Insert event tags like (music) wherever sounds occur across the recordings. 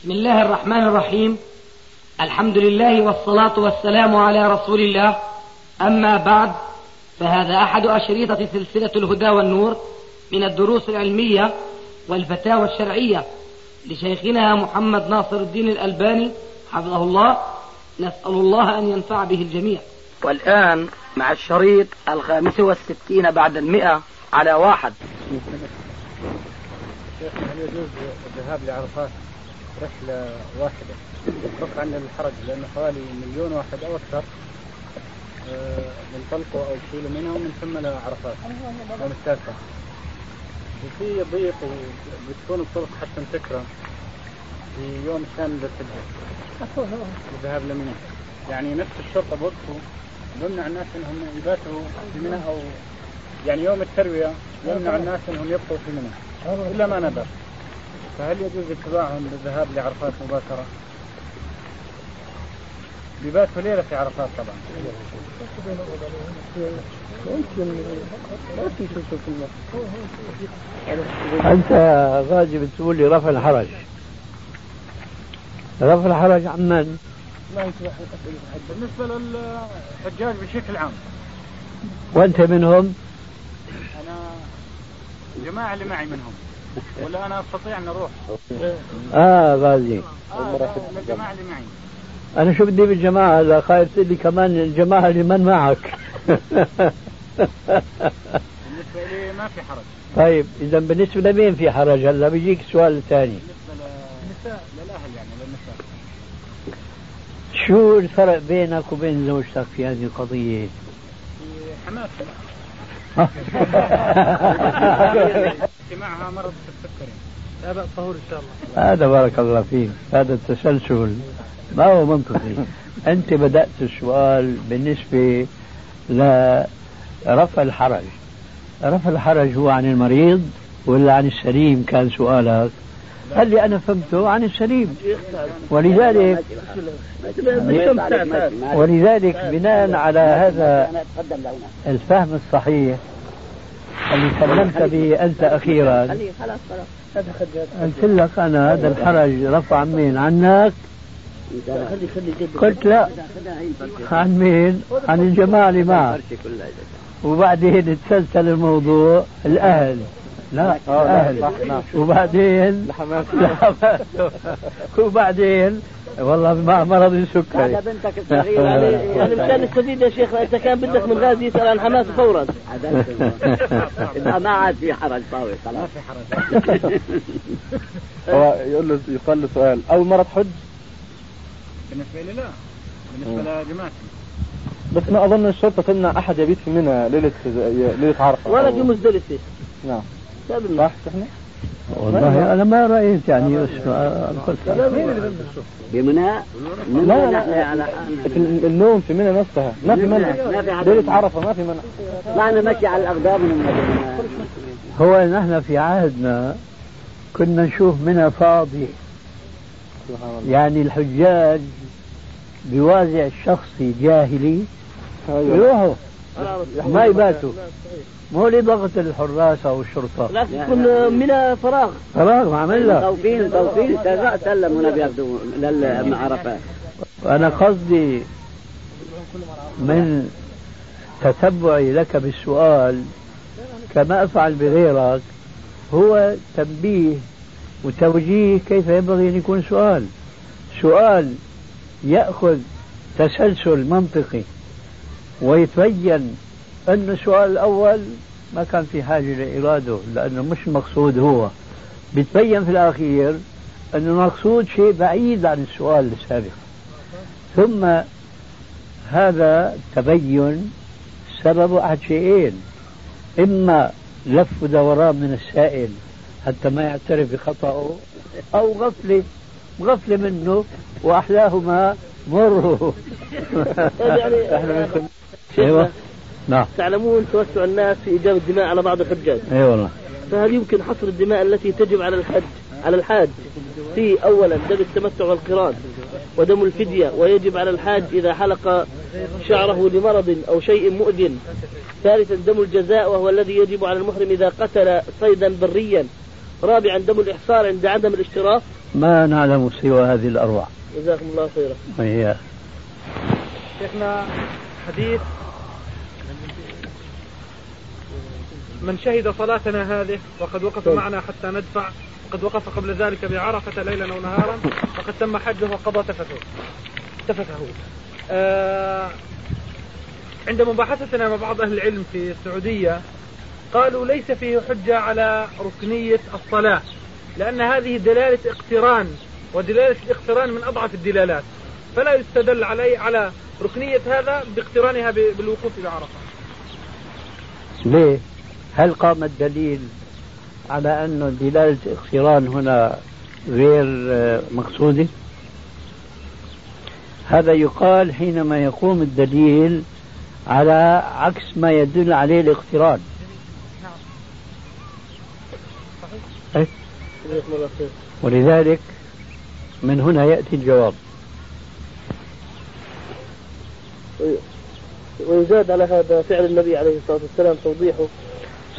بسم الله الرحمن الرحيم. الحمد لله والصلاة والسلام على رسول الله. أما بعد فهذا أحد أشريطة سلسلة الهدى والنور من الدروس العلمية والفتاوى الشرعية لشيخنا محمد ناصر الدين الألباني حفظه الله. نسأل الله أن ينفع به الجميع. والآن مع الشريط الخامس والستين بعد المئة على واحد. شيخ هل يجوز الذهاب لعرفات؟ رحلة واحدة. رفع عن الحرج لأنه حوالي مليون واحد أو أكثر ينطلقوا أو يشيلوا منها ومن ثم لعرفات يوم التاسع وفي ضيق وبتكون الطرق حتى تكرم في يوم الثاني للحجة الذهاب لمنى. يعني نفس الشرطة بوقفوا يمنع الناس إنهم يباتوا في منى أو يعني يوم التروية يمنع الناس إنهم يبقوا في منى. إلا ما ندر فهل يجوز اتباعهم للذهاب لعرفات مباشرة؟ بيباتوا ليلة في عرفات طبعا أنت غازي بتقول لي رفع الحرج رفع الحرج عن من؟ بالنسبة للحجاج بشكل عام وأنت منهم؟ أنا جماعة اللي معي منهم (laughs) ولا أنا أستطيع أن أروح. آه غازي. آه الجماعة اللي معي. أنا شو بدي بالجماعة؟ لا خايف تقول لي كمان الجماعة اللي من معك. بالنسبة لي ما في حرج. طيب إذا بالنسبة لمين في حرج؟ هلا بيجيك السؤال الثاني بالنسبة للنساء للأهل يعني للنساء. شو الفرق بينك وبين زوجتك في هذه القضية؟ في حماس. اجتماعها مرض السكري. لا بأس طهور إن شاء الله. هذا بارك الله فيك. هذا التسلسل ما هو منطقي. أنت بدأت السؤال بالنسبة لرفع الحرج. رفع الحرج هو عن المريض ولا عن السليم؟ كان سؤالك. اللي أنا فهمته عن السليم ولذلك ولذلك بناء على هذا الفهم الصحيح اللي سلمت به أنت أخيرا. قلت لك أنا هذا الحرج رفع عن مين عنك قلت لا. عن مين؟ عن الجماعة اللي معك وبعدين تسلسل الموضوع الأهل. لا. الأهل وبعدين؟ وبعدين؟ والله مع مرض السكري هذا بنتك الصغيرة يعني مشان نستفيد يا شيخ انت كان بدك من غازي يسأل عن حماس فورا. اذا (laughs) ما عاد في حرج طاوي خلاص. ما في حرج. هو يقول له يقال له سؤال أول مرة تحج؟ بالنسبة لي لا. بالنسبة لجماعتي. بس ما أظن الشرطة تمنع أحد يبيت في منى ليله ليلة عرفة. ولا في مزدلفة. نعم. لا صح إحنا والله أنا ما رأيت يعني قلت بمنى؟ لا لا على في النوم في منى نفسها. ما في منع. ما ليله عرفه ما في منع. معنا مشي على الأقدام من هو نحن في عهدنا كنا نشوف منها فاضي سبحان الله. يعني الحجاج بوازع شخصي جاهلي أيوة. يروحوا. ما يباتوا. مو لضغط الحراس أو الشرطة. لكن يكون منى فراغ. خلاص ما عمل لك توفيل توفيل سلموا بياخذوا للمعرفة أنا قصدي من تتبعي لك بالسؤال كما أفعل بغيرك هو تنبيه وتوجيه كيف ينبغي أن يكون سؤال. سؤال يأخذ تسلسل منطقي. ويتبين أن السؤال الأول ما كان في حاجة لإراده لأنه مش المقصود هو. بتبين في الأخير أن المقصود شيء بعيد عن السؤال السابق. ثم هذا تبين سبب أحد شيئين. إما لف ودوران من السائل حتى ما يعترف بخطأه أو غفلة غفلة منه وأحلاهما مر (laughs) (laughs) أيوة. نعم. تعلمون توسع الناس في إيجاب الدماء على بعض الحجاج. أي والله. فهل يمكن حصر الدماء التي تجب على الحج على الحاج في أولا دم التمتع والقران ودم الفدية ويجب على الحاج إذا حلق شعره لمرض أو شيء مؤذن. ثالثا دم الجزاء وهو الذي يجب على المحرم إذا قتل صيدا بريا. رابعا دم الإحصار عند عدم الاشتراك. ما نعلم سوى هذه الأربع جزاكم الله خيرا. شيخنا حديث من شهد صلاتنا هذه وقد وقف معنا حتى ندفع وقد وقف قبل ذلك بعرفة ليلا أو نهارا فقد تم حجه وقضى تفته تفته آه عند مباحثتنا مع بعض أهل العلم في السعودية قالوا ليس فيه حجة على ركنية الصلاة لأن هذه دلالة اقتران ودلالة الاقتران من أضعف الدلالات. فلا يستدل علي على ركنية هذا باقترانها بالوقوف بعرفة ليه؟ هل قام الدليل على أن دلالة الاقتران هنا غير مقصودة؟ هذا يقال حينما يقوم الدليل على عكس ما يدل عليه الاقتران نعم. ولذلك من هنا يأتي الجواب ويزاد على هذا فعل النبي عليه الصلاة والسلام توضيحه.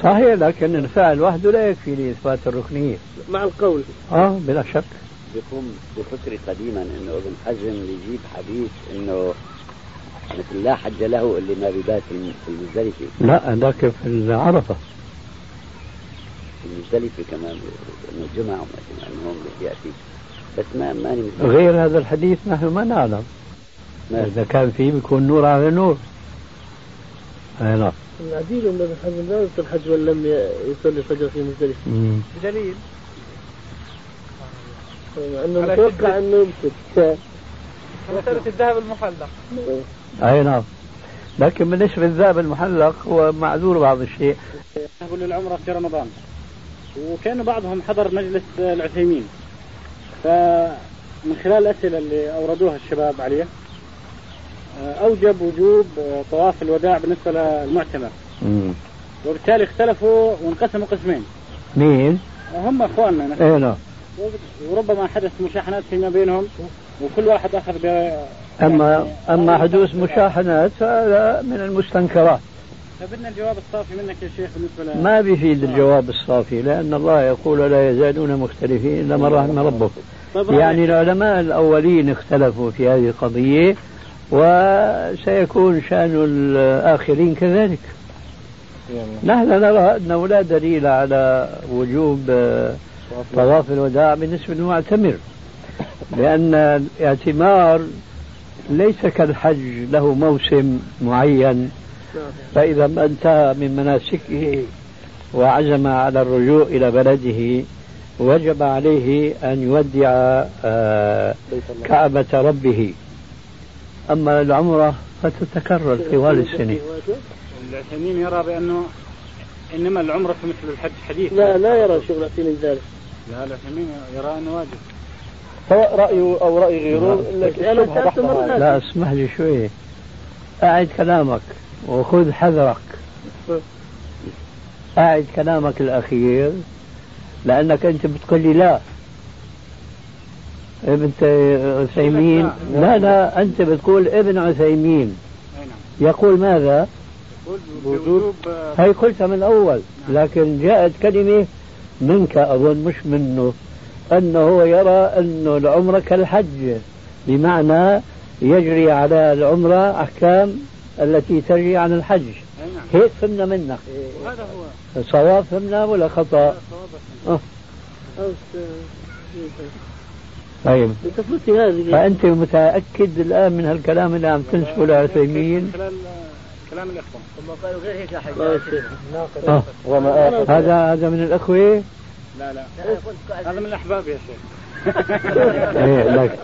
صحيح لكن الفعل وحده لا يكفي لإثبات الركنية. مع القول. آه بلا شك. بيقوم بفكري قديما إنه ابن حزم يجيب حديث إنه مثل لا حج له اللي ما بيبات في المزدلفة. لا ذاك في العرفة. في المزدلفة كمان إنه الجمعة وما إنهم يأتي. بس ما ماني غير هذا الحديث نحن ما نعلم. إذا كان فيه بيكون نور على نور. أي نعم. العديد من حزم لا يبطل الحج وإن لم يصلي الفجر في مزدلفة. بدليل. أنه متوقع أنه يمسك. مسألة الذهب المحلق. أي نعم. لكن بالنسبة للذهب المحلق هو معذور بعض الشيء. يذهبوا للعمرة في رمضان. وكان بعضهم حضر مجلس العثيمين. فمن خلال الأسئلة اللي أوردوها الشباب عليه أوجب وجوب طواف الوداع بالنسبة للمعتمر. وبالتالي اختلفوا وانقسموا قسمين. مين؟ هم أخواننا. إيه نعم. وربما حدث مشاحنات فيما بينهم وكل واحد أخذ ب اما يعني أما حدوث مشاحنات فهذا من المستنكرات. فبدنا الجواب الصافي منك يا شيخ بالنسبة ل... ما بيفيد الجواب الصافي لأن الله يقول لا يزالون مختلفين إلا من رحم ربك. يعني العلماء الأولين اختلفوا في هذه القضية وسيكون شأن الآخرين كذلك. نحن نرى انه لا دليل على وجوب طواف الوداع بالنسبة للمعتمر لأن الاعتمار ليس كالحج له موسم معين. فإذا ما انتهى من مناسكه وعزم على الرجوع إلى بلده وجب عليه أن يودع آه، كعبة ربه. أما العمرة فتتكرر طوال السنة العثيمين يرى بأنه إنما العمرة مثل الحج حديث. لا لا يرى شغل العثيمين ذلك. لا العثيمين يرى أنه واجب. سواء رأيه أو رأي غيره؟ لا اسمح لي شوي. أعد كلامك وخذ حذرك. أعد كلامك الأخير لأنك أنت بتقول لي لا. ابن عثيمين. لا. لا أنت بتقول ابن عثيمين. يقول ماذا؟ وجوب هي قلتها من الأول لكن جاءت كلمة منك أظن مش منه أنه يرى أن العمرة كالحج بمعنى يجري على العمرة أحكام التي تجري عن الحج. نعم. هيك فهمنا منك. هذا هو. صواب فهمنا ولا خطأ؟ أه. طيب. فأنت متأكد الآن من هالكلام اللي عم تنسبه لعثيمين؟ كلام الإخوة. ثم قالوا غير هيك يا حاج آه. وما هذا هذا من الأخوة؟ لا لا. هذا من الأحباب يا شيخ. (laughs) إيه لكن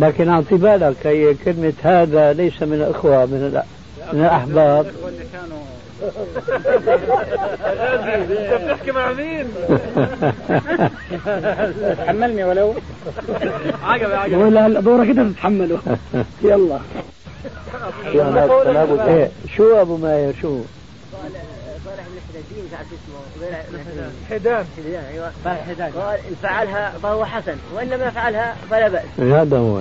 لكن أعطي بالك هي كلمة هذا ليس من الأخوة من من الأحباب. انت بتحكي مع مين؟ حملني ولو عجب عجب ولا هلا دورك انت تتحمله يلا شو أبو ماير شو؟ حدان. أيوه حدان قال ان فعلها فهو حسن وان لم يفعلها فلا بأس. هذا هو.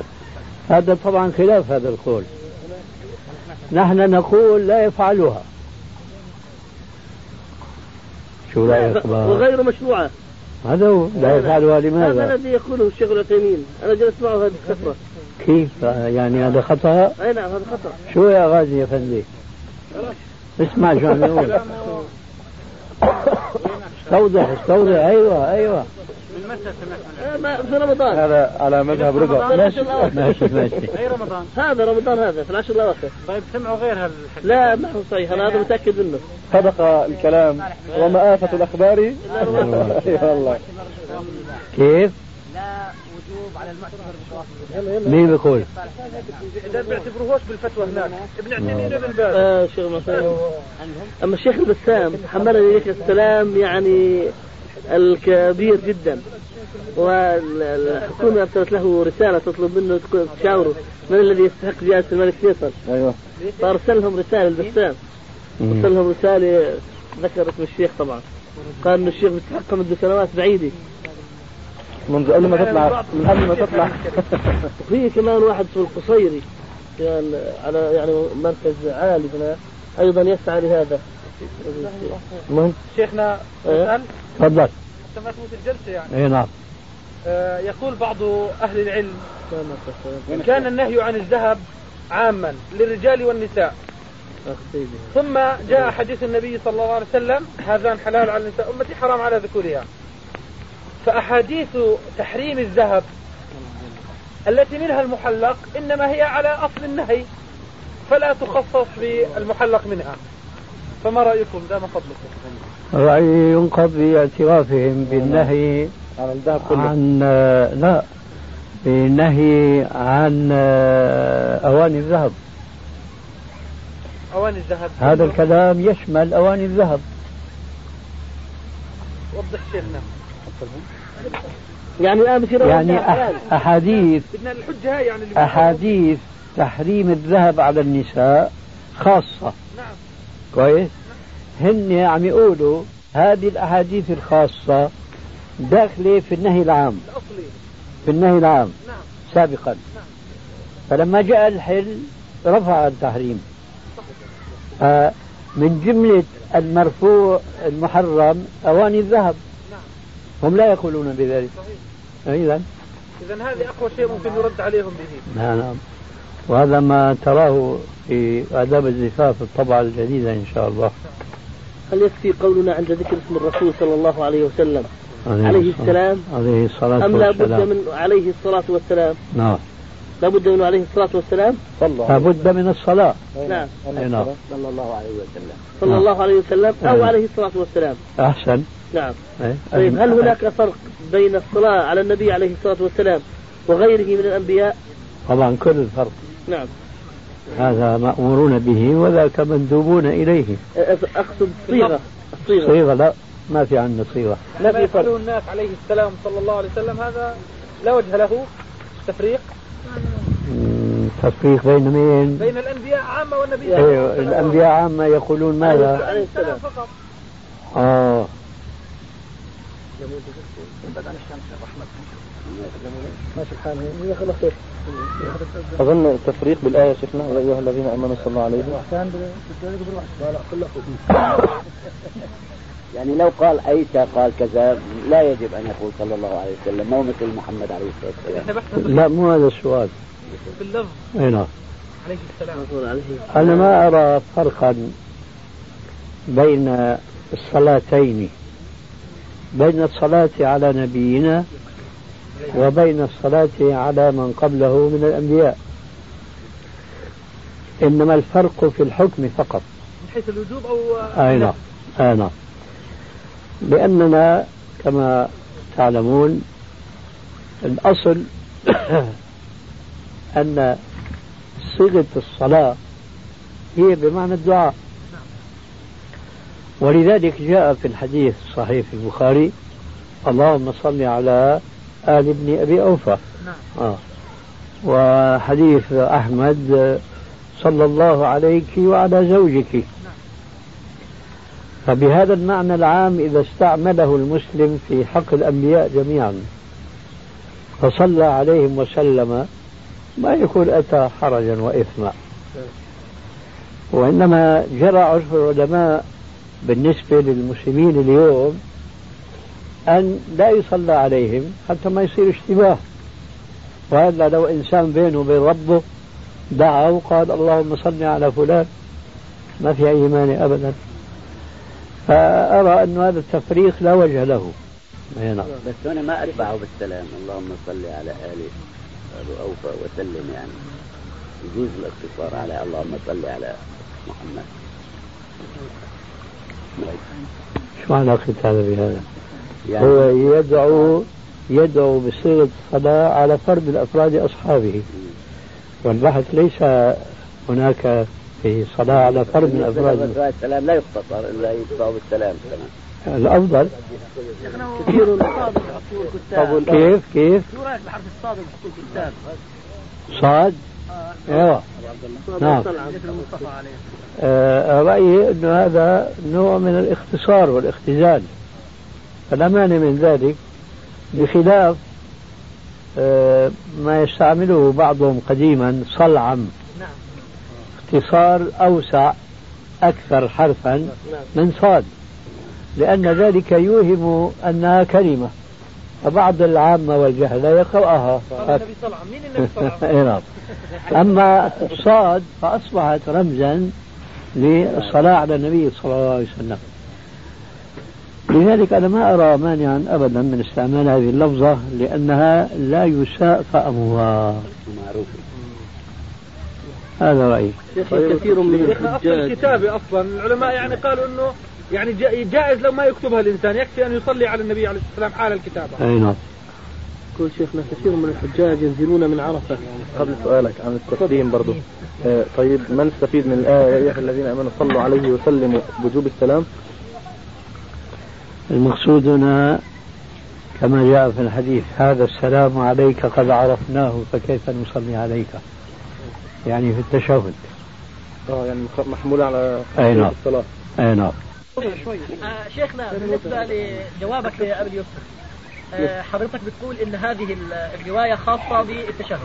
هذا طبعا خلاف هذا القول. نحن نقول لا يفعلها. شو رايك وغير مشروعة. هذا هو لا يفعلها هذا لماذا؟ الذي يقوله الشيخ العثيمين. أنا جلست معه هذه الفترة كيف؟ يعني هذا خطأ؟ أي نعم هذا خطأ. شو يا غازي يا فندي؟ اسمع شو عم يقول. (laughs) استوضح استوضح. أيوه من متى سمعت آه، ما- في رمضان. هذا على مذهب رضا ماشي ماشي ماشي. اي رمضان. هذا رمضان هذا في العشر الأواخر. طيب سمعوا غير هالحديث لا ما هو صحيح. أنا هذا متأكد منه. صدق الكلام. وما آفة الأخبار اي والله (laughs) كيف؟ مين بيقول؟ ده بيعتبروهوش بالفتوى هناك. ابن عثيمين ابن باز. آه شيخ أما الشيخ البسام حملني إليك السلام يعني الكبير جدا. والحكومة أرسلت له رسالة تطلب منه تشاوره. من الذي يستحق جائزة الملك فيصل؟ أيوه. فأرسل لهم رسالة البسام أرسل لهم رسالة ذكر اسم الشيخ طبعا. قال إن الشيخ بيستحقها منذ سنوات بعيدة. منذ قبل ما تطلع من قبل ما تطلع. وفي كمان واحد اسمه القصيري. يعني على يعني مركز عالي هنا. أيضا يسعى لهذا. المهم شيخنا إيه. اسال تفضل. انت ما تموت الجلسة يعني. اي نعم. آه، يقول بعض أهل العلم كان النهي عن الذهب عاما للرجال والنساء. ثم جاء حديث النبي صلى الله عليه وسلم هذان حلال على النساء أمتي حرام على ذكورها. فأحاديث تحريم الذهب التي منها المحلق إنما هي على أصل النهي فلا تخصص بالمحلق منها. فما رأيكم دام فضلكم؟ رأيي ينقض باعترافهم بالنهي على الذهب كله. عن لا بالنهي عن أواني الذهب. أواني الذهب. هذا الكلام يشمل أواني الذهب. وضح شيخنا. يعني الآن بصير يعني. أح- أحاديث بدنا الحجة هاي يعني اللي أحاديث تحريم الذهب على النساء خاصة. نعم. كويس؟ هن عم يقولوا هذه الأحاديث الخاصة داخلة في النهي العام. في النهي العام. سابقا. فلما جاء الحل رفع التحريم. آه، من جملة المرفوع المحرم أواني الذهب. هم لا يقولون بذلك. إذا إذا هذه أقوى شيء ممكن يرد عليهم به. نعم. وهذا ما تراه في آداب الزفاف الطبعة الجديدة إن شاء الله. هل يكفي قولنا عند ذكر اسم الرسول صلى الله عليه وسلم عليه السلام؟ عليه الصلاة أم لا بد من عليه الصلاة والسلام؟ نعم. لا بد من عليه الصلاة والسلام؟ صلى. لابد من الصلاة. نعم. نعم صلى الله عليه وسلم. صلى نعم. الله عليه وسلم أو نعم. عليه الصلاة والسلام. أحسن. نعم. إيه. طيب هل هناك فرق بين الصلاة على النبي عليه الصلاة والسلام وغيره من الأنبياء؟ طبعا كل الفرق. نعم. هذا مأمورون به وذاك مندوبون إليه. أقصد صيغة. الصيغة صيغة لا ما في عندنا صيغة. ما في فرق الناس عليه السلام صلى الله عليه وسلم هذا لا وجه له. تفريق. تفريق بين مين؟ بين الأنبياء عامة والنبي أيوه الأنبياء عامة يقولون ماذا؟ عليه السلام فقط. آه. ماشي الحال الله أظن التفريق بالآية شفنا يا أيها الذين آمنوا صلى عليه. يعني لو قال عيسى قال كذا لا يجب أن يقول صلى الله عليه وسلم مو مثل محمد عليه الصلاة والسلام. لا مو هذا السؤال. باللفظ أي نعم. عليه السلام. أنا ما أرى فرقا بين الصلاتين. بين الصلاة على نبينا وبين الصلاة على من قبله من الأنبياء. إنما الفرق في الحكم فقط. من حيث الوجوب أو أي نعم أي نعم. لأننا كما تعلمون الأصل (coughs) أن صيغة الصلاة هي بمعنى الدعاء. ولذلك جاء في الحديث الصحيح في البخاري اللهم صل على آل ابن أبي أوفى. نعم. آه. وحديث أحمد صلى الله عليك وعلى زوجك. فبهذا المعنى العام إذا استعمله المسلم في حق الأنبياء جميعا. فصلى عليهم وسلم ما يكون أتى حرجا وإثما وإنما جرى عرف العلماء بالنسبة للمسلمين اليوم أن لا يصلى عليهم حتى ما يصير اشتباه وهذا لو إنسان بينه وبين ربه دعا وقال اللهم صل على فلان ما في أي مانع أبدا. فأرى أن هذا التفريق لا وجه له. نعم. بس هنا ما أتبعه بالسلام. اللهم صل على آل أبو أوفى وسلم يعني. يجوز الاقتصار على اللهم صل على محمد. شو علاقة هذا بهذا؟ يعني هو يدعو يدعو بصيغة الصلاة على فرد من أفراد أصحابه والبحث ليس هناك في صلاة على فرد من أفراد السلام لا يختصر إلا يدفع بالسلام الأفضل كثير كيف كيف؟ شو رأيك بحرف الصاد الكتاب؟ صاد؟ أيوه نعم آه رأيي أنه هذا نوع من الاختصار والاختزال فلا مانع من ذلك بخلاف آه ما يستعمله بعضهم قديما صلعم. اختصار أوسع أكثر حرفا. من صاد لأن ذلك يوهم أنها كلمة فبعض العامة والجهلة يقرأها النبي مين النبي صلى (laughs) نعم. أما صاد فأصبحت رمزا للصلاة على النبي صلى الله عليه وسلم. لذلك أنا ما أرى مانعا أبدا من استعمال هذه اللفظة لأنها لا يساء فأمها هذا رأيي. كثير من أصل الكتابة أصلا العلماء يعني قالوا أنه يعني جائز لو ما يكتبها الإنسان يكفي أن يصلي على النبي عليه الصلاة والسلام حال الكتابة. أي نعم. يقول شيخنا كثير من الحجاج ينزلون من عرفة. قبل سؤالك عن التقديم برضو. آه طيب ما نستفيد من الآية يا أيها الذين آمنوا صلوا عليه وسلموا بوجوب السلام؟ المقصود هنا كما جاء في الحديث هذا السلام عليك قد عرفناه فكيف نصلي عليك؟ يعني في التشهد. آه يعني محمول على أي نعم. الصلاة. أي نعم. آه شيخنا بالنسبة لجوابك لأبي يوسف آه حضرتك بتقول إن هذه الرواية خاصة بالتشهد.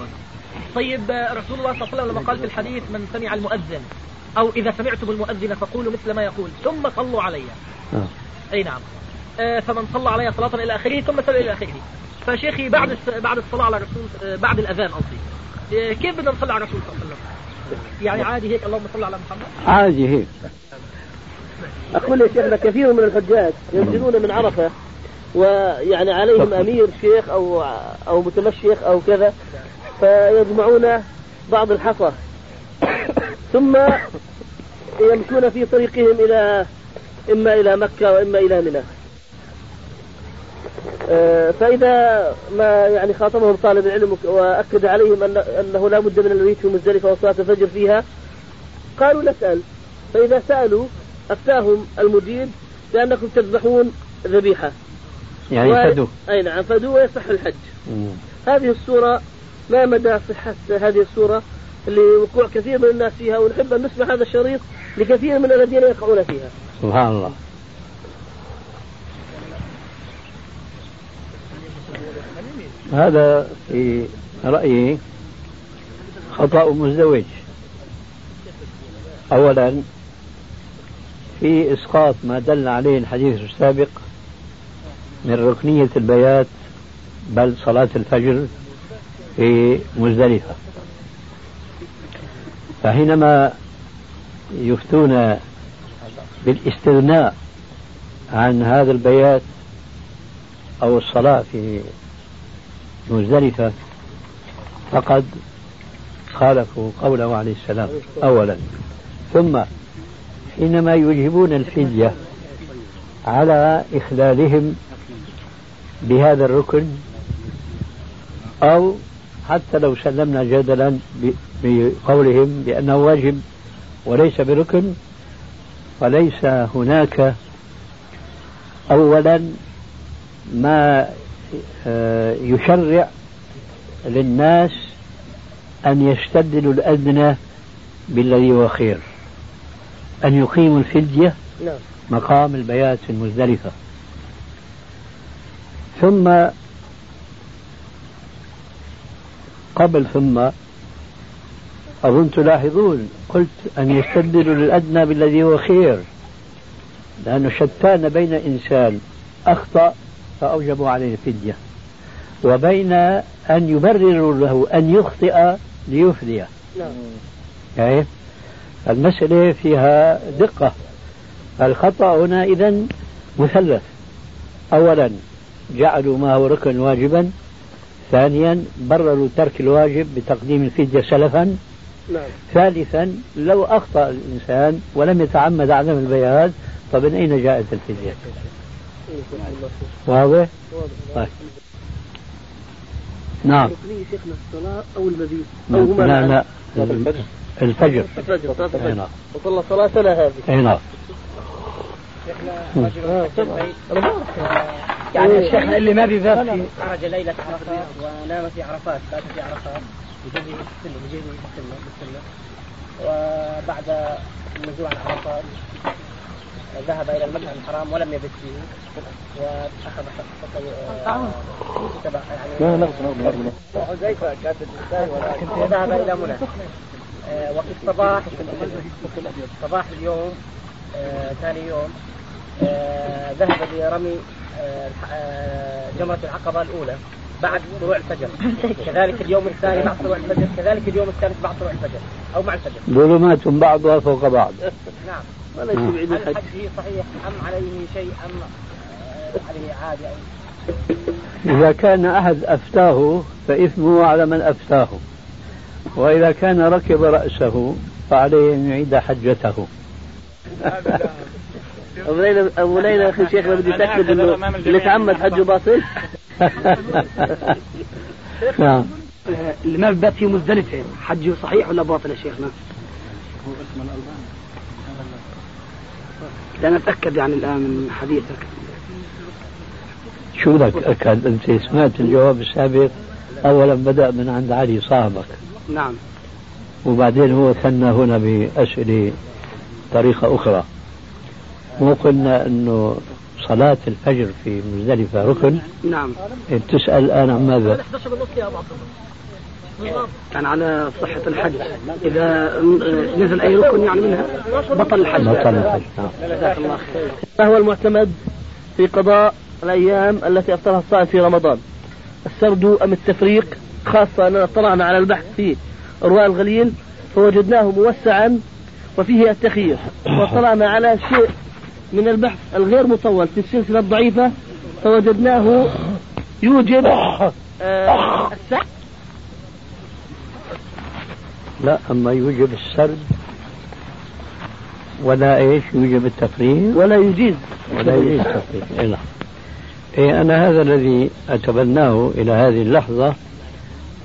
طيب آه، رسول الله صلى الله عليه وسلم لما قال في الحديث من سمع المؤذن أو إذا سمعتم المؤذن فقولوا مثل ما يقول ثم صلوا علي. آه. أي نعم. آه فمن صلى علي صلاة إلى آخره ثم صلى إلى آخره. فشيخي بعد بعد الصلاة على الرسول بعد الأذان قصدي كيف بدنا نصلي على الرسول صلى الله عليه وسلم؟ يعني عادي هيك اللهم صل على محمد؟ عادي هيك. أقول يا شيخنا كثير من الحجاج ينزلون من عرفة ويعني عليهم أمير شيخ أو أو متمشيخ أو كذا فيجمعون بعض الحصى. ثم يمشون في طريقهم إلى إما إلى مكة وإما إلى منى. آه، فإذا ما يعني خاطبهم طالب العلم وأكد عليهم أن أنه لا بد من المبيت في مزدلفة وصلاة الفجر فيها قالوا نسأل. فإذا سألوا أفتاهم المجيب بأنكم تذبحون ذبيحة. يعني و... فدو أي نعم فدو ويصح الحج. مم. هذه الصورة ما مدى صحة هذه الصورة لوقوع كثير من الناس فيها ونحب أن نسمع هذا الشريط لكثير من الذين يقعون فيها. سبحان الله. هذا في رأيي خطأ مزدوج. أولا في إسقاط ما دل عليه الحديث السابق من ركنية البيات بل صلاة الفجر في مزدلفة. فحينما يفتون بالاستغناء عن هذا البيات أو الصلاة في مزدلفة فقد خالفوا قوله عليه السلام أولا. ثم حينما يجيبون الفدية على إخلالهم بهذا الركن أو حتى لو سلمنا جدلا بقولهم بأنه واجب وليس بركن فليس هناك أولا ما آه، يشرع للناس أن يستبدلوا الأدنى بالذي هو خير. أن يقيموا الفدية نعم. مقام البيات في المزدلفة. ثم قبل ثم أظن تلاحظون قلت أن يستبدلوا الأدنى بالذي هو خير لأنه شتان بين إنسان أخطأ فأوجبوا عليه الفدية وبين أن يبرروا له أن يخطئ ليفدي نعم. يعني المسألة فيها دقة. الخطأ هنا إذا مثلث. أولا جعلوا ما هو ركن واجبا. ثانيا برروا ترك الواجب بتقديم الفدية سلفا. نعم. ثالثا لو أخطأ الإنسان ولم يتعمد عدم البيان فمن أين جاءت الفدية؟ واضح؟ طيب. نعم. شيخنا الصلاة أو المبيت أو هما لا لا الفجر. الفجر. الفجر نعم. وصلى صلاتنا هذه. أي نعم. يعني الشيخ اللي ما بذات خرج ليلة عرفات ونام في عرفات بات في عرفات. بجهده بالسنة بجهده بالسنة بالسنة وبعد النزول عن عرفات ذهب إلى المشعر الحرام ولم يبت فيه. وأخذ تبع يعني لا حذيفه كانت وذهب إلى منى. آه، وفي الصباح صباح اليوم آه، ثاني يوم آه، ذهب لرمي جمرة العقبة الأولى. بعد طلوع الفجر. كذلك اليوم الثاني بعد طلوع الفجر كذلك اليوم الثالث بعد طلوع الفجر أو مع الفجر. ظلمات بعضها فوق بعض. نعم. وليس بعيد الحج الحج صحيح أم عليه شيء أم عليه عادي أو إذا كان أحد أفتاه فإثمه على من أفتاه. وإذا كان ركب رأسه فعليه أن يعيد حجته. أبو ليلى أبو ليلى أخي شيخنا بدي أتأكد إنه اللي تعمد حجه باطل؟ نعم. بات في مزدلفة. حجه صحيح ولا باطل يا شيخنا؟ هو اسم الألباني لا نتأكد يعني الآن من حديثك. شو لك أكد. أنت سمعت الجواب السابق. أولا بدأ من عند علي صاحبك. نعم. وبعدين هو ثنى هنا بأسئلة طريقة أخرى. مو قلنا أنه صلاة الفجر في مزدلفة ركن. نعم. تسأل الآن عن ماذا؟ كان على صحة الحج. إذا نزل أي ركن يعني منها؟ بطل الحج. بطل الحج نعم. ما هو المعتمد في قضاء الأيام التي أفطرها الصائم في رمضان. السرد أم التفريق؟ خاصة أننا اطلعنا على البحث في أرواء الغليل فوجدناه موسعا وفيه التخيير. واطلعنا على شيء من البحث الغير مطول في السلسلة الضعيفة فوجدناه يوجب آه لا أما يوجب السرد ولا إيش؟ يوجب التفريغ؟ ولا يجيز. ولا يجيز التفريغ. إيه نعم. إيه أنا هذا الذي أتبناه إلى هذه اللحظة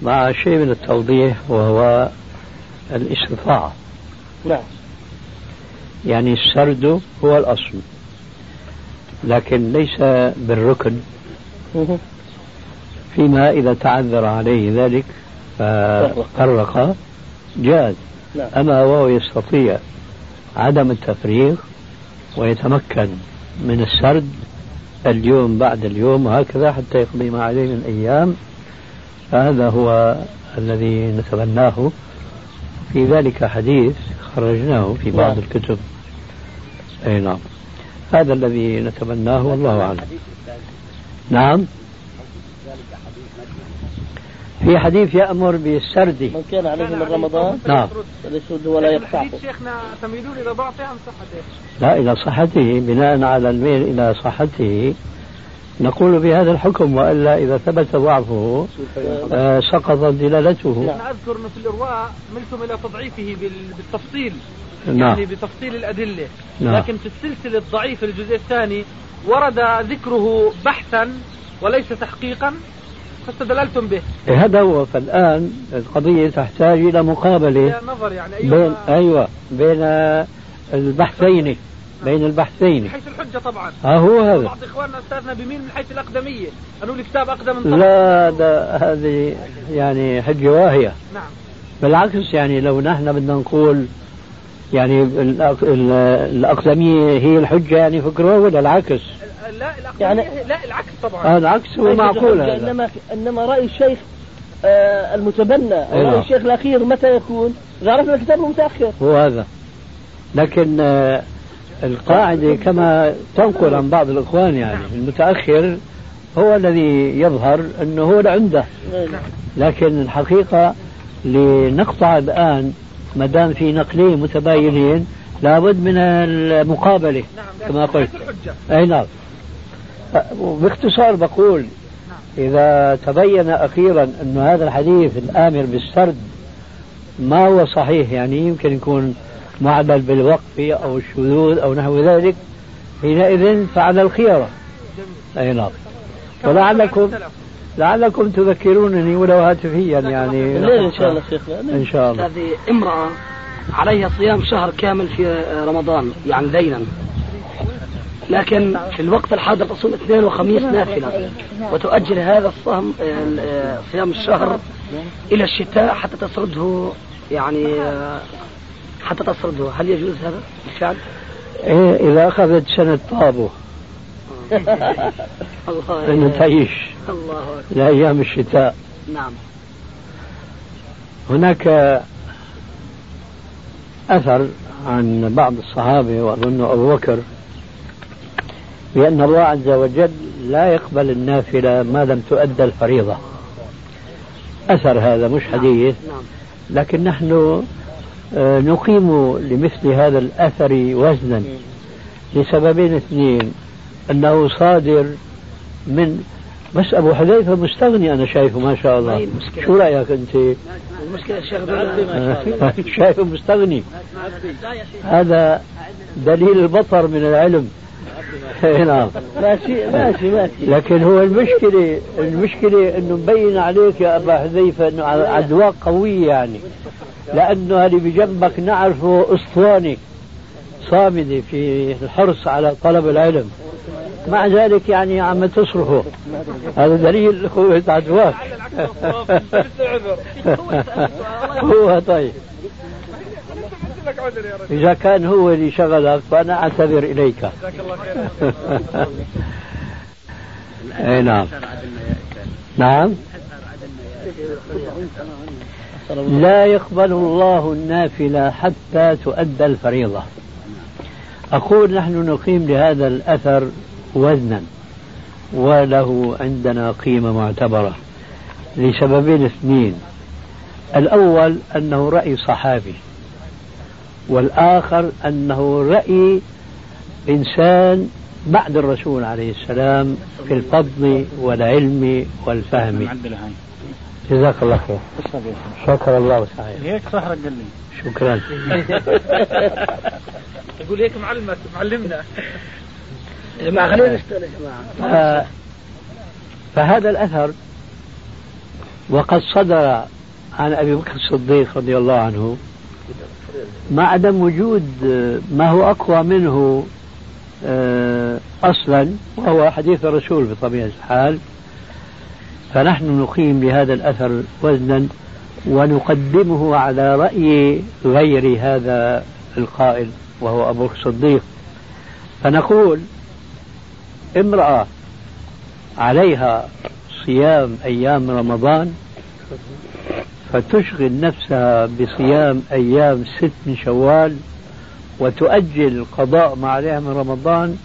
مع شيء من التوضيح وهو الإستطاعة. نعم. يعني السرد هو الأصل. لكن ليس بالركن. فيما إذا تعذر عليه ذلك ففرق جاز. أما وهو يستطيع عدم التفريغ ويتمكن من السرد اليوم بعد اليوم وهكذا حتى يقضي ما عليه من أيام فهذا هو الذي نتبناه في ذلك حديث خرجناه في بعض نعم. الكتب. أي نعم. هذا الذي نتبناه والله أعلم. نعم. في حديث يأمر بالسرد. من كان عليه من رمضان؟ نعم. فليسرد ولا يقطعه. شيخنا تميلون إلى ضعفه أم صحته؟ لا إلى صحته بناء على الميل إلى صحته. نقول بهذا الحكم وألا إذا ثبت ضعفه آه سقطت دلالته. أنا أذكر انه في الإرواء ملتم إلى تضعيفه بالتفصيل نعم. يعني بتفصيل الأدلة نعم. لكن في السلسلة الضعيفه الجزء الثاني ورد ذكره بحثا وليس تحقيقا فاستدللتم به إيه، هذا هو فالآن القضية تحتاج إلى مقابلة نظر يعني أيوة بين أيوة بين البحثين بين البحثين. من حيث الحجة طبعا. ها هو هذا. بعض إخواننا أستاذنا بمين من حيث الأقدمية. قالوا لي كتاب أقدم من طبعا. لا ده هذه يعني حجة واهية. نعم. بالعكس يعني لو نحن بدنا نقول يعني الأقدمية هي الحجة يعني فكره ولا العكس؟ لا يعني لا العكس طبعا. آه العكس هو معقول انما إنما رأي الشيخ آه المتبنى أو رأي الشيخ الأخير متى يكون؟ إذا عرفنا الكتاب المتاخر هو هذا. لكن آه القاعدة كما تنقل عن بعض الإخوان يعني المتأخر هو الذي يظهر أنه هو عنده. لكن الحقيقة لنقطع الآن ما دام في نقلين متباينين لابد من المقابلة. نعم. كما قلت. أي نعم. باختصار بقول إذا تبين أخيرا أن هذا الحديث الآمر بالسرد ما هو صحيح يعني يمكن يكون معدل بالوقف أو الشذوذ أو نحو ذلك حينئذ فعل الخيرة أي نعم. ولعلكم لعلكم تذكرونني ولو هاتفيا يعني. الليل إن شاء الله شيخنا. إن شاء الله. هذه امرأة عليها صيام شهر كامل في رمضان يعني ليلا لكن في الوقت الحاضر تصوم اثنين وخميس نافلة. وتؤجل هذا الصوم صيام الشهر إلى الشتاء حتى تسرده يعني حتى تسرده هل يجوز هذا بالفعل؟ إيه إذا أخذت سنة طابو. (laughs) الله أن تعيش. الله لأيام الشتاء. نعم. هناك أثر عن بعض الصحابة وأظن أبو بكر بأن الله عز وجل لا يقبل النافلة ما لم تؤدى الفريضة. أثر هذا مش حديث. نعم. لكن نحن نقيم لمثل هذا الأثر وزنا لسببين اثنين. أنه صادر من بس أبو حذيفة مستغني أنا شايفه ما شاء الله. طيب، شو رأيك أنت؟ المشكلة الشيخ (laughs) شايفه مستغني. هذا دليل البطر من العلم. (laughs) نعم. ماشي ماشي ماشي. لكن هو المشكلة المشكلة إنه مبين عليك يا أبا حذيفة إنه عدواء قوية يعني. لأنه اللي بجنبك نعرفه أسطواني صامدة في الحرص على طلب العلم. مع ذلك يعني عم تصرفه هذا دليل (laughs) قوة عدواك (laughs) هو طيب. إذا كان هو اللي شغلك فأنا أعتذر إليك. (laughs) أي نعم. نعم. لا يقبل الله النافلة حتى تؤدى الفريضة. أقول نحن نقيم لهذا الأثر وزنا وله عندنا قيمة معتبرة لسببين اثنين الأول أنه رأي صحابي والآخر أنه رأي إنسان بعد الرسول عليه السلام في الفضل والعلم والفهم. جزاك الله خير. شكر الله وسعيد هيك صح قال لي. شكرا. (laughs) يقول هيك معلمك معلمنا. يا جماعة خلينا نشتغل يا جماعة. فهذا الأثر وقد صدر عن أبي بكر الصديق رضي الله عنه مع عدم وجود ما هو أقوى منه آه، أصلا وهو حديث الرسول بطبيعة الحال. فنحن نقيم لهذا الأثر وزنا ونقدمه على رأي غير هذا القائل وهو أبو الصديق. فنقول امرأة عليها صيام أيام رمضان فتشغل نفسها بصيام أيام ست من شوال وتؤجل القضاء ما عليها من رمضان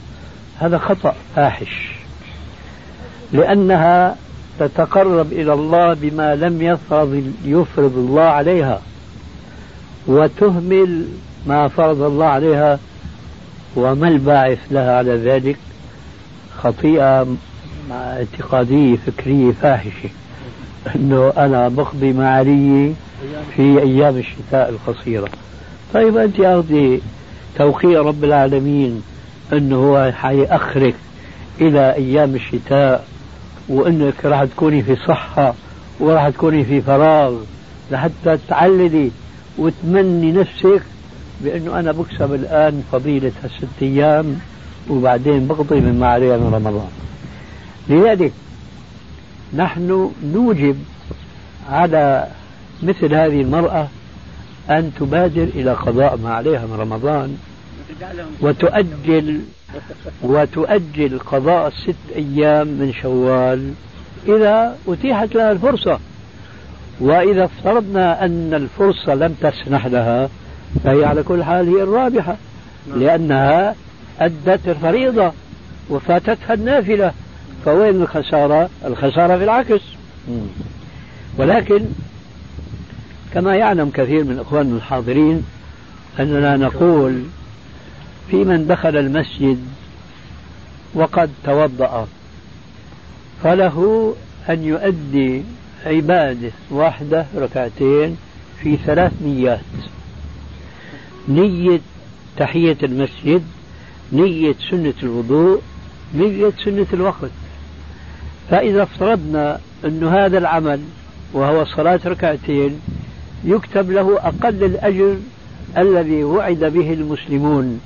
هذا خطأ فاحش لأنها تتقرب إلى الله بما لم يفرض يفرض الله عليها وتهمل ما فرض الله عليها وما الباعث لها على ذلك؟ خطيئة اعتقادية فكرية فاحشة. أنه أنا بقضي معالي في أيام الشتاء القصيرة. طيب أنت أخذي توقيع رب العالمين أنه هو حيأخرك إلى أيام الشتاء وأنك راح تكوني في صحة وراح تكوني في فراغ لحتى تعللي وتمني نفسك بأنه أنا بكسب الآن فضيلة هالست أيام وبعدين بقضي مما عليها من رمضان. لذلك نحن نوجب على مثل هذه المرأة أن تبادر إلى قضاء ما عليها من رمضان وتؤجل وتؤجل قضاء الست أيام من شوال إذا أتيحت لها الفرصة. وإذا افترضنا أن الفرصة لم تسنح لها فهي على كل حال هي الرابحة لأنها أدت الفريضة وفاتتها النافلة. فوين الخسارة؟ الخسارة في العكس. ولكن كما يعلم كثير من إخواننا الحاضرين أننا نقول في من دخل المسجد وقد توضأ. فله أن يؤدي عبادة واحدة ركعتين في ثلاث نيات. نية تحية المسجد نية سنة الوضوء نية سنة الوقت. فإذا افترضنا أن هذا العمل وهو صلاة ركعتين يكتب له أقل الأجر الذي وعد به المسلمون.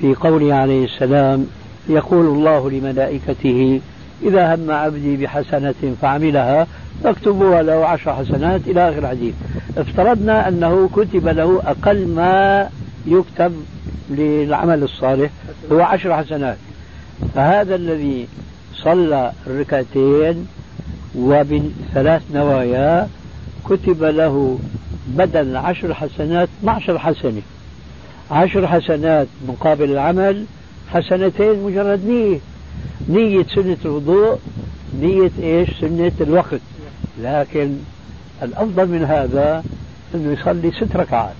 في قوله عليه السلام يقول الله لملائكته إذا هم عبدي بحسنة فعملها فاكتبوها له عشر حسنات إلى آخر الحديث. افترضنا أنه كتب له أقل ما يكتب للعمل الصالح هو عشر حسنات. فهذا الذي صلى الركعتين وبثلاث نوايا كتب له بدل عشر حسنات 12 حسنة. عشر حسنات مقابل العمل حسنتين مجرد نية. نية سنة الوضوء نية إيش؟ سنة الوقت. لكن الأفضل من هذا أنه يصلي ست ركعات.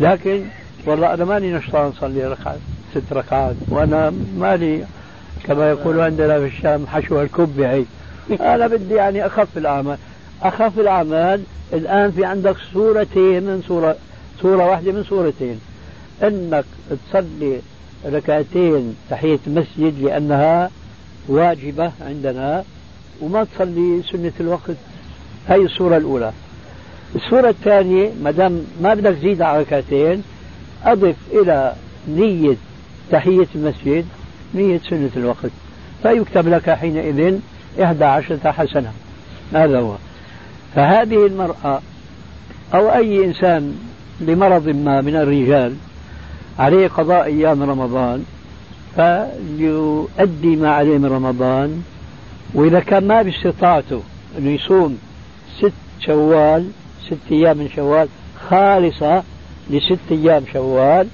لكن والله أنا ماني نشطان أصلي ركعات ست ركعات. وأنا مالي كما يقول عندنا في الشام حشو الكب هي أنا بدي يعني أخف الأعمال. أخف الأعمال الآن في عندك صورتين من صورة صورة واحدة من صورتين أنك تصلي ركعتين تحية المسجد لأنها واجبة عندنا وما تصلي سنة الوقت. هي الصورة الأولى. الصورة الثانية ما دام ما بدك تزيد على ركعتين أضف إلى نية تحية المسجد نية سنة الوقت. فيكتب لك حينئذ إحدى عشرة حسنة. هذا هو. فهذه المرأة أو أي إنسان لمرض ما من الرجال عليه قضاء أيام رمضان فليؤدي ما عليه من رمضان وإذا كان ما باستطاعته أنه يصوم ست شوال ست أيام من شوال خالصة لست أيام شوال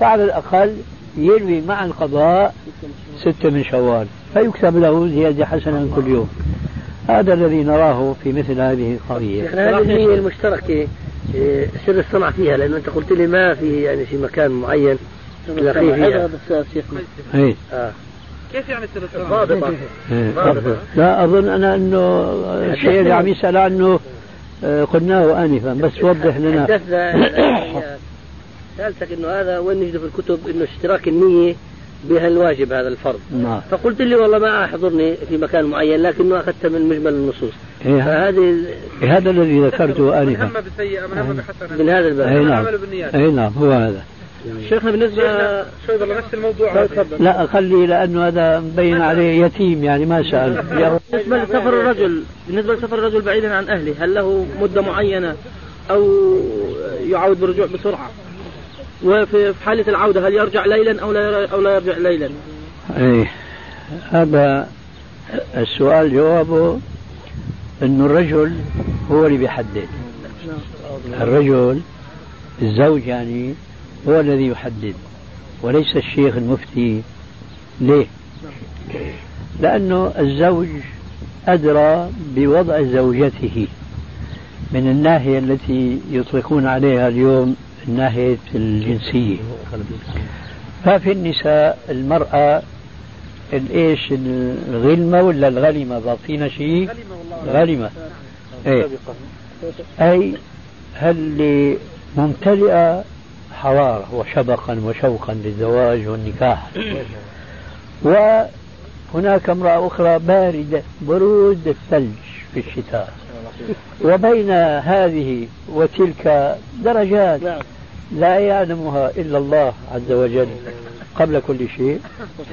فعلى الأقل ينوي مع القضاء ستة من شوال فيكتب له زيادة حسنة كل يوم. هذا الذي نراه في مثل هذه القضية. النية المشتركة سر الصنع فيها لأنه أنت قلت لي ما في يعني في مكان معين تلاقيه فيها بس شيخنا. إيه. آه. كيف يعني سر الصنع؟ ضابطة. إيه. لا أظن أنا أنه الشيء اللي عم يسأل عنه آه، قلناه آنفا بس وضح لنا. (coughs) سألتك أنه هذا وين نجد في الكتب أنه اشتراك النية بها الواجب هذا الفرض. نعم. فقلت لي والله ما أحضرني في مكان معين لكنه أخذت من مجمل النصوص. إيه إيه هذا الذي ذكرته آنفا. هم بالسيئة من هم من هذا الباب. أي نعم. أي نعم هو هذا. شيخنا بالنسبة شوي نفس الموضوع. لا خلي لأنه هذا مبين عليه يتيم يعني ما سأل (laughs) بالنسبة لسفر الرجل بالنسبة لسفر الرجل بعيدا عن أهله هل له مدة معينة أو يعود بالرجوع بسرعة؟ وفي حالة العودة هل يرجع ليلا أو لا أو لا يرجع ليلا؟ إيه هذا السؤال جوابه أنه الرجل هو اللي بيحدد الرجل الزوج يعني هو الذي يحدد وليس الشيخ المفتي ليه؟ لأنه الزوج أدرى بوضع زوجته من الناحية التي يطلقون عليها اليوم الناحية الجنسية ففي النساء المرأة الايش الغلمة ولا الغلمة ضابطين شيء؟ غلمة إيه. أي هل ممتلئة حرارة وشبقا وشوقا للزواج والنكاح؟ وهناك امرأة أخرى باردة برود الثلج في الشتاء. وبين هذه وتلك درجات نعم. لا يعلمها إلا الله عز وجل قبل كل شيء.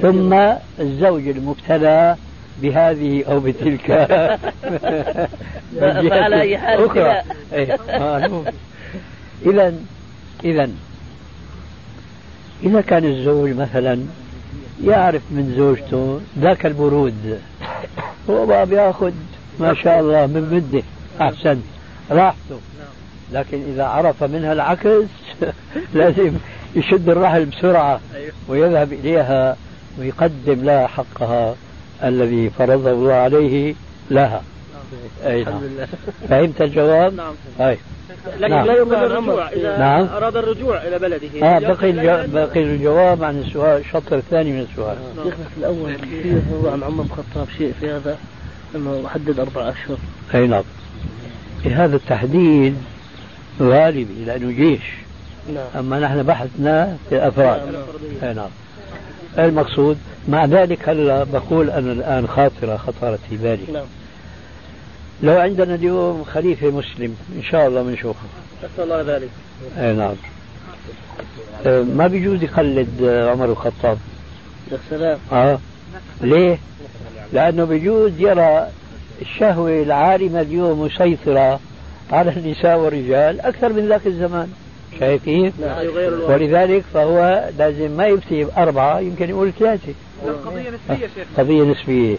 ثم الزوج المبتلى بهذه أو بتلك. (laughs) (laughs) على أي حال أخرى. إيه. إذا إذا إذا كان الزوج مثلا يعرف من زوجته ذاك البرود هو ما بياخذ ما شاء الله من مدة. أحسن راحته. لكن إذا عرف منها العكس (laughs) لازم يشد الرحل بسرعة ويذهب إليها ويقدم لها حقها. الذي فرضه الله عليه لها. أي نعم. فهمت الجواب؟ نعم. أي لكن نعم. لا يمكن الرجوع إذا نعم. أراد الرجوع إلى بلده. آه بقي الجو... بقي الجواب عن السؤال الشطر الثاني من السؤال. شيخنا في الأول في هو عن عمر بن الخطاب شيء في هذا أنه حدد أربع أشهر. أي نعم. هذا التحديد غالبي لأنه جيش. نعم. أما نحن بحثنا في الأفراد أي نعم. المقصود مع ذلك هلا بقول أنا الآن خاطرة خطرت في بالي؟ نعم. لو عندنا اليوم خليفة مسلم إن شاء الله بنشوفه نسأل الله ذلك. أي نعم. آه، ما بيجوز يقلد عمر الخطاب؟ يا سلام. آه. ليه؟ لأنه بيجوز يرى الشهوة العارمة اليوم مسيطرة على النساء والرجال أكثر من ذاك الزمان. شايف كيف؟ لا يغير الوضع. ولذلك فهو لازم ما يفتي بأربعة يمكن يقول ثلاثة. قضية نسبية شيخ. قضية نسبية.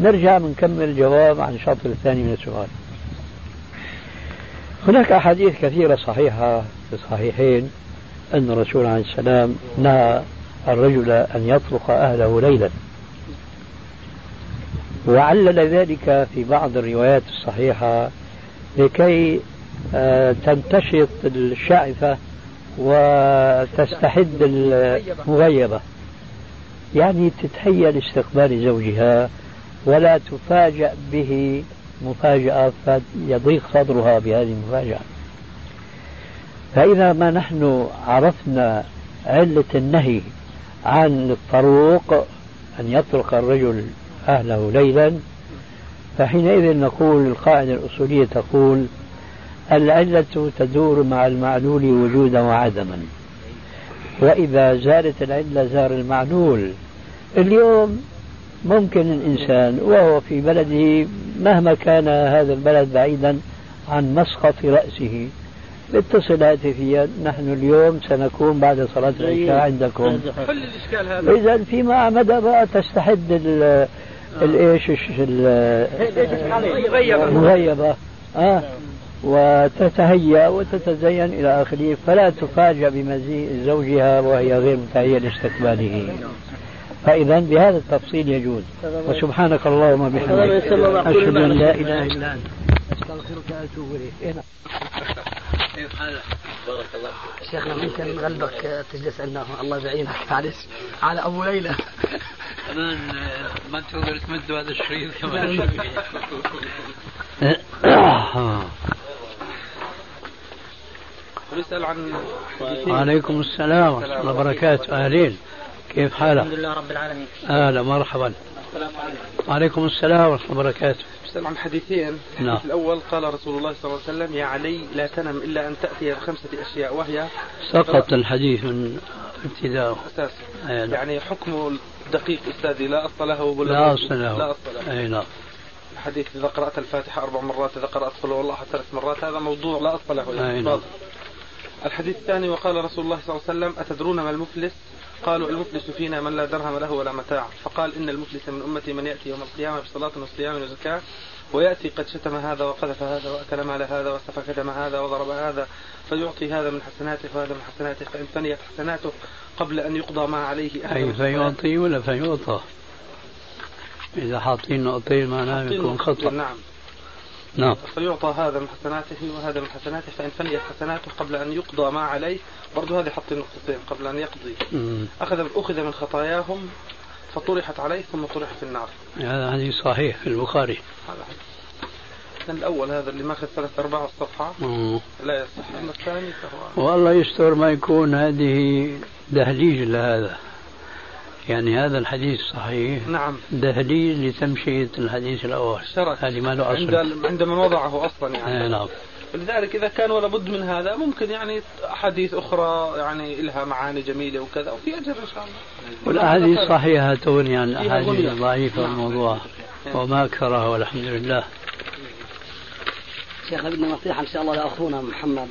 نرجع بنكمل الجواب عن الشطر الثاني من السؤال. هناك أحاديث كثيرة صحيحة في الصحيحين أن الرسول عليه السلام نهى الرجل أن يطرق أهله ليلا. وعلل ذلك في بعض الروايات الصحيحة لكي تنتشط الشعثة وتستحد المغيبة. يعني تتهيأ لاستقبال زوجها ولا تفاجأ به مفاجأة فيضيق صدرها بهذه المفاجأة. فإذا ما نحن عرفنا علة النهي عن الطروق أن يطرق الرجل أهله ليلا فحينئذ نقول القاعدة الأصولية تقول العلة تدور مع المعلول وجودا وعدما وإذا زالت العلة زار المعلول اليوم ممكن الإنسان وهو في بلده مهما كان هذا البلد بعيدا عن مسقط رأسه اتصل هاتفيا نحن اليوم سنكون بعد صلاة العشاء عندكم حل الإشكال هذا إذا فيما مدى بقى تستحد ال الايش مغيبة المغيبة آه وتتهيأ وتتزين إلى آخره فلا تفاجأ بمجيء زوجها وهي غير متهيئة لاستقباله. فإذا بهذا التفصيل يجوز. وسبحانك اللهم وبحمدك أشهد أن. لا إله إلا أنت. أستغفرك وأتوب إليك. إيه شيخنا ممكن نغلبك تجلس عندنا؟ الله يعينك. معلش على أبو ليلى. كمان ما تقدر تمدوا هذا الشريط كمان. (laughs) نسأل عن وعليكم السلام ورحمة الله وبركاته. أهلين. كيف حالك؟ لله رب العالمين. أهلا مرحبا. وعليكم السلام ورحمة الله وبركاته. نسأل عن حديثين. نعم. الحديث الأول قال رسول الله صلى الله عليه وسلم يا علي لا تنم إلا أن تأتي بخمسة أشياء وهي سقط الحديث من ابتدائه أساس. أي نعم. يعني حكم الدقيق أستاذي لا أصل له ولا لا أصل له. لا أصل له. أي نعم. الحديث إذا قرأت الفاتحة أربع مرات إذا قرأت قل هو الله ثلاث مرات هذا موضوع لا أصل له. أي نعم. الحديث الثاني وقال رسول الله صلى الله عليه وسلم أتدرون ما المفلس؟ قالوا المفلس فينا من لا درهم له ولا متاع. فقال إن المفلس من أمتي من يأتي يوم القيامة بصلاة وصيام وزكاة ويأتي قد شتم هذا وقذف هذا وأكل مال هذا وسفك دم هذا وضرب هذا فيعطي هذا من حسناته وهذا من حسناته فإن فنيت حسناته قبل أن يقضى ما عليه أي. فيعطي ولا فيعطى؟ إذا حاطين نقطين معناه يكون خطأ. نعم. نعم. فيعطى هذا من حسناته وهذا من حسناته فإن فنيت حسناته قبل أن يقضى ما عليه. برضو هذه حط نقطتين قبل أن يقضي. مم. أخذ أخذ من خطاياهم فطرحت عليه ثم طرح في النار. هذا حديث صحيح في البخاري. هذا حديث. الأول هذا اللي ماخذ ثلاث أرباع الصفحة. مم. لا يصح. أما الثاني فهو والله يستر ما يكون هذه دهليج لهذا. يعني هذا الحديث صحيح. نعم. دهليج لتمشية الحديث الأول. شرط هذه ما له عند أصل عندما وضعه أصلا يعني. أي نعم. لذلك إذا كان ولا بد من هذا ممكن يعني أحاديث أخرى يعني لها معاني جميلة وكذا وفي أجر إن شاء الله. والأحاديث الصحيحة تغني عن فيها الأحاديث. الضعيفة نعم. الموضوعة وما أكثرها والحمد لله. شيخنا بدنا نصيحة إن شاء الله لأخونا محمد.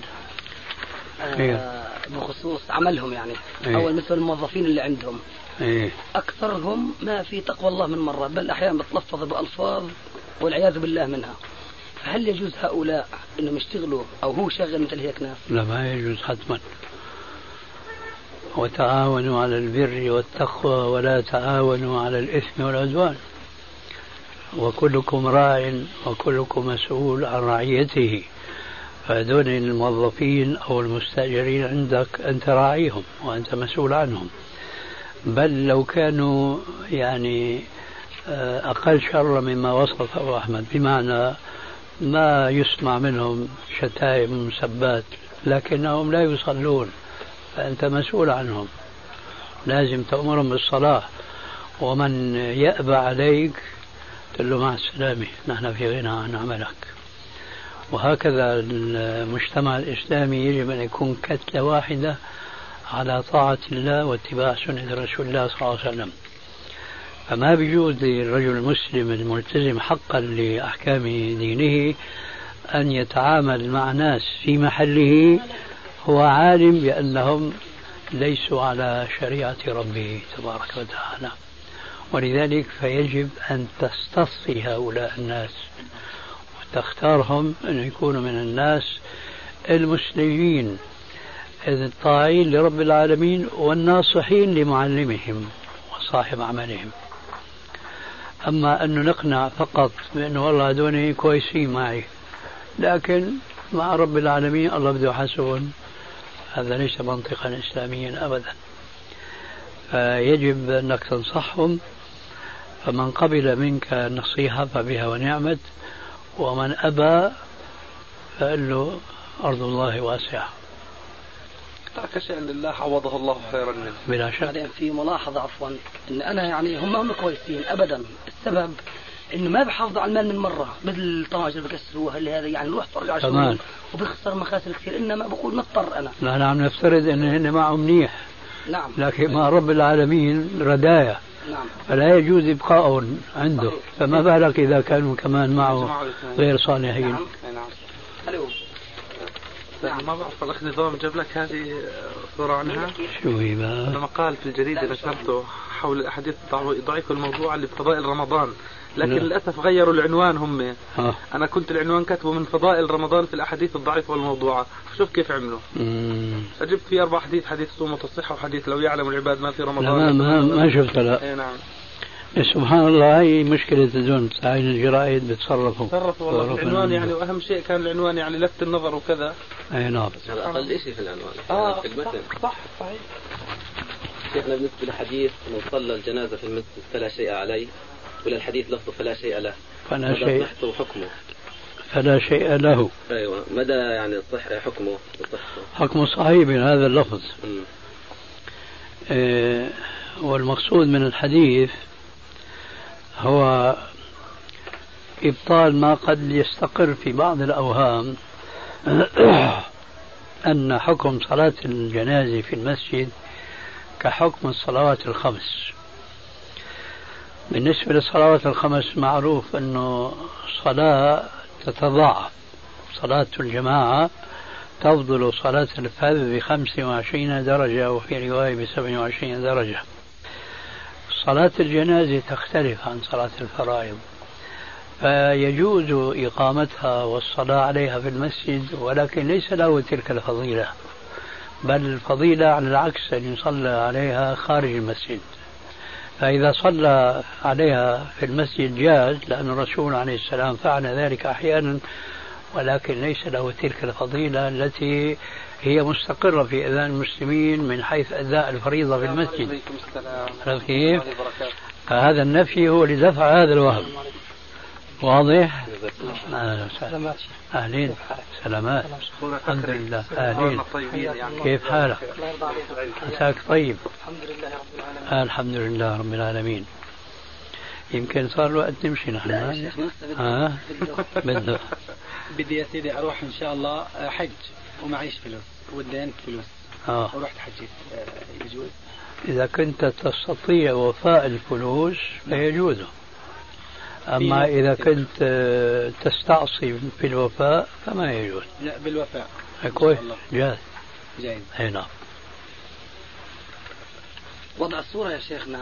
إيه. آه بخصوص عملهم يعني. إيه. أو مثل الموظفين اللي عندهم. إيه. أكثرهم ما في تقوى الله من مرة بل أحيانا بتلفظ بألفاظ والعياذ بالله منها. فهل يجوز هؤلاء أنهم يشتغلوا أو هو شغل مثل هيك ناس؟ لا ما يجوز حتما. وتعاونوا على البر والتقوى ولا تعاونوا على الإثم والعدوان. وكلكم راع وكلكم مسؤول عن رعيته. فهذول الموظفين أو المستأجرين عندك أنت راعيهم وأنت مسؤول عنهم. بل لو كانوا يعني آه، أقل شر مما وصفه أحمد بمعنى ما يسمع منهم شتائم مسبات لكنهم لا يصلون فأنت مسؤول عنهم. لازم تأمرهم بالصلاة. ومن يأبى عليك تقول له مع السلامة نحن في غنى عن عملك. وهكذا المجتمع الإسلامي يجب أن يكون كتلة واحدة على طاعة الله واتباع سنة رسول الله صلى الله عليه وسلم. فما بيجوز للرجل المسلم الملتزم حقا لأحكام دينه أن يتعامل مع ناس في محله هو عالم بأنهم ليسوا على شريعة ربه تبارك وتعالى. ولذلك فيجب أن تستصفي هؤلاء الناس وتختارهم أن يكونوا من الناس المسلمين. الطاعين لرب العالمين والناصحين لمعلمهم وصاحب عملهم. أما أنه نقنع فقط بأنه والله هذول كويسين معي لكن مع رب العالمين الله بده يحاسبهم. هذا ليس منطقا إسلاميا أبدا. فيجب أنك تنصحهم فمن قبل منك النصيحة فبها ونعمت ومن أبى فقال له أرض الله واسعة. ترك شيئا لله عوضه الله خيرا منه. بلا شك بعدين في ملاحظة عفوا إن أنا يعني هم هم كويسين ابدا. السبب إنه ما بحافظوا على المال من مرة مثل اللي بكسروها اللي هذا يعني نروح ترجع تمام. وبيخسر مخاسر كثير إنما بقول مضطر أنا. نحن عم نفترض إن هن معهم منيح. نعم. لكن مع رب العالمين ردايا نعم. فلا يجوز إبقاؤهم عنده. فما بالك إذا كانوا كمان معه غير صالحين. نعم. نعم. نعم. ما بعرف الاخ نظام جاب لك هذه صورة عنها شو هي بقى؟ مقال في الجريدة نشرته حول الاحاديث ضعيف الموضوع اللي بفضائل رمضان لكن لا. للأسف غيروا العنوان هم آه. أنا كنت العنوان كاتبه من فضائل رمضان في الأحاديث الضعيفة والموضوعة شوف كيف عملوا فجبت في أربع حديث حديث صوم الصحه وحديث لو يعلم العباد ما في رمضان لا ما, ما شفت لا اي نعم سبحان الله هي مشكلة الزون. ساعين الجرائد بتصرفوا. تصرفوا والله. العنوان يعني واهم شيء كان العنوان يعني لفت النظر وكذا. أي نعم. هذا أقل شيء في العنوان؟ آه في المتن. صح, صح صحيح. شيخنا بالنسبة للحديث من صلى الجنازة في المسجد فلا شيء عليه ولا الحديث لفظه فلا شيء له. فلا شيء. وحكمه. فلا شيء له. أيوه. مدى يعني صح حكمه وصحته. حكمه صحيح من هذا اللفظ. إيه والمقصود من الحديث هو إبطال ما قد يستقر في بعض الأوهام (clears throat) أن حكم صلاة الجنازة في المسجد كحكم الصلوات الخمس. بالنسبة للصلوات الخمس معروف أنه صلاة تتضاعف. صلاة الجماعة تفضل صلاة الفذ بخمس وعشرين درجة وفي رواية بسبع وعشرين درجة. صلاة الجنازة تختلف عن صلاة الفرائض فيجوز إقامتها والصلاة عليها في المسجد ولكن ليس له تلك الفضيلة بل الفضيلة على العكس أن يصلى عليها خارج المسجد. فإذا صلى عليها في المسجد جاز لأن الرسول عليه السلام فعل ذلك أحيانا ولكن ليس له تلك الفضيلة التي هي مستقرة في أذان المسلمين من حيث أداء الفريضة في المسجد. عرفت كيف؟ فهذا النفي هو لدفع هذا الوهم. واضح؟ أهلين. سلامات. الحمد لله. أهلين. كيف حالك؟ عساك طيب؟ الحمد لله رب العالمين. الحمد لله رب العالمين. يمكن صار الوقت نمشي نحن. ها؟ بده بدي يا سيدي أروح إن شاء الله حج ومعيش فلوس. ودينت فلوس آه. ورحت حجيت يجوز. إذا كنت تستطيع وفاء الفلوس فيجوز. أما إذا كنت تستعصي في الوفاء فما يجوز. لا بالوفاء. كويس. جاهز. جاهز. أي نعم. وضع الصورة يا شيخنا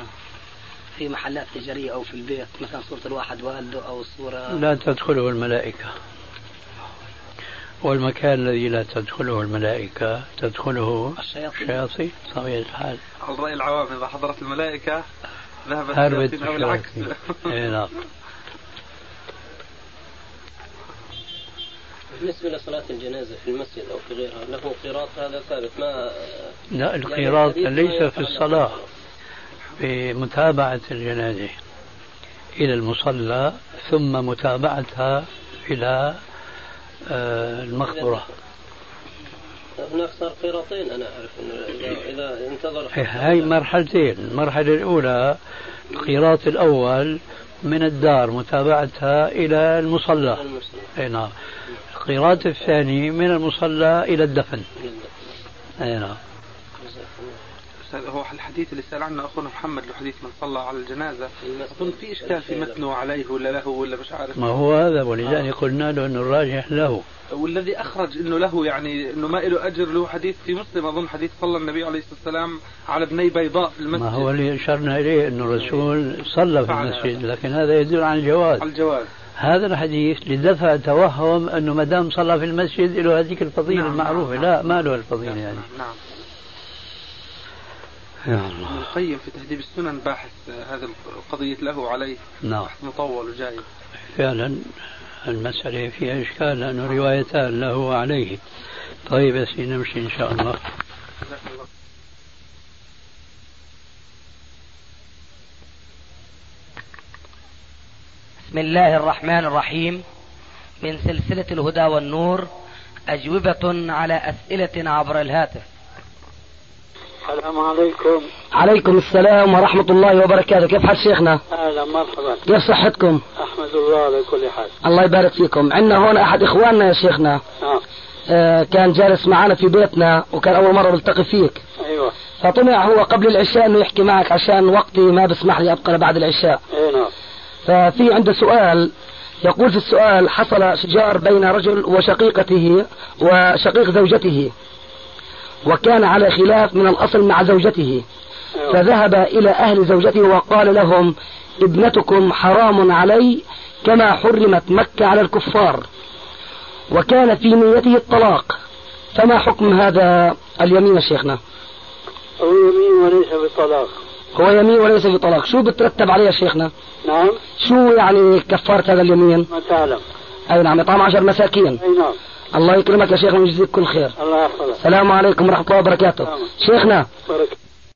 في محلات تجارية أو في البيت مثلا صورة الواحد والده أو الصورة لا تدخله الملائكة. والمكان الذي لا تدخله الملائكة تدخله الشياطين, الشياطين. طبيعة الحال. على رأي العوام إذا حضرت الملائكة ذهبت الشياطين أو العكس. إيه، نعم. بالنسبة لصلاة الجنازة في المسجد أو في غيرها له قراط هذا ثابت؟ ما لا يعني القراط يعني ليس في الصلاة. في متابعة الجنازة إلى المصلى ثم متابعتها إلى المقبرة. هناك صار قيراطين أنا أعرف أنه إذا, إذا انتظر هاي مرحلتين. المرحلة الأولى القيراط الأول من الدار متابعتها إلى المصلى. أي نعم. القيراط الثاني من المصلى إلى الدفن. أي نعم. هو الحديث اللي سأل عنه أخونا محمد له حديث من صلى على الجنازة. أظن في إشكال في متنه عليه ولا له ولا مش عارف. ما هو هذا؟ ولذلك قلنا له أنه الراجح له. والذي أخرج أنه له يعني أنه ما له أجر له حديث في مسلم. أظن حديث صلى النبي عليه الصلاة والسلام على ابني بيضاء في المسجد. ما هو اللي أشرنا إليه؟ أنه الرسول صلى في المسجد لكن هذا يدل على الجواز. على الجواز. هذا الحديث لدفع توهم أنه ما دام صلى في المسجد له هذيك الفضيلة نعم المعروفة. نعم لا ما له الفضيلة نعم يعني. نعم. يا ابن الله. القيم في تهذيب السنن باحث هذا القضية له عليه نعم. بحث مطول وجاي فعلا المسألة فيها إشكال لأنه روايتان له وعليه طيب يا سيدي نمشي إن شاء الله. بسم الله الرحمن الرحيم. من سلسلة الهدى والنور أجوبة على أسئلة عبر الهاتف. السلام عليكم. عليكم السلام ورحمة الله وبركاته. كيف حال شيخنا؟ أهلا مرحبا. كيف صحتكم؟ أحمد الله على كل حال. الله يبارك فيكم. عندنا هون أحد إخواننا يا شيخنا. آه آه كان جالس معنا في بيتنا وكان أول مرة بلتقي فيك. أيوه. فطمع هو قبل العشاء إنه يحكي معك عشان وقتي ما بسمح لي أبقى بعد العشاء. اي نعم. ففي عنده سؤال. يقول في السؤال حصل شجار بين رجل وشقيقته وشقيق زوجته. وكان على خلاف من الأصل مع زوجته. أيوة. فذهب إلى أهل زوجته وقال لهم ابنتكم حرام علي كما حرمت مكة على الكفار وكان في نيته الطلاق. فما حكم هذا اليمين يا شيخنا؟ هو يمين وليس بطلاق. هو يمين وليس في طلاق شو بترتب عليه يا شيخنا؟ نعم. شو يعني كفارة هذا اليمين؟ ما تعلم. أي نعم إطعام عشر مساكين. أي نعم. الله يكرمك يا شيخنا ويجزيك كل خير. الله يحفظك السلام عليكم ورحمة الله وبركاته. شيخنا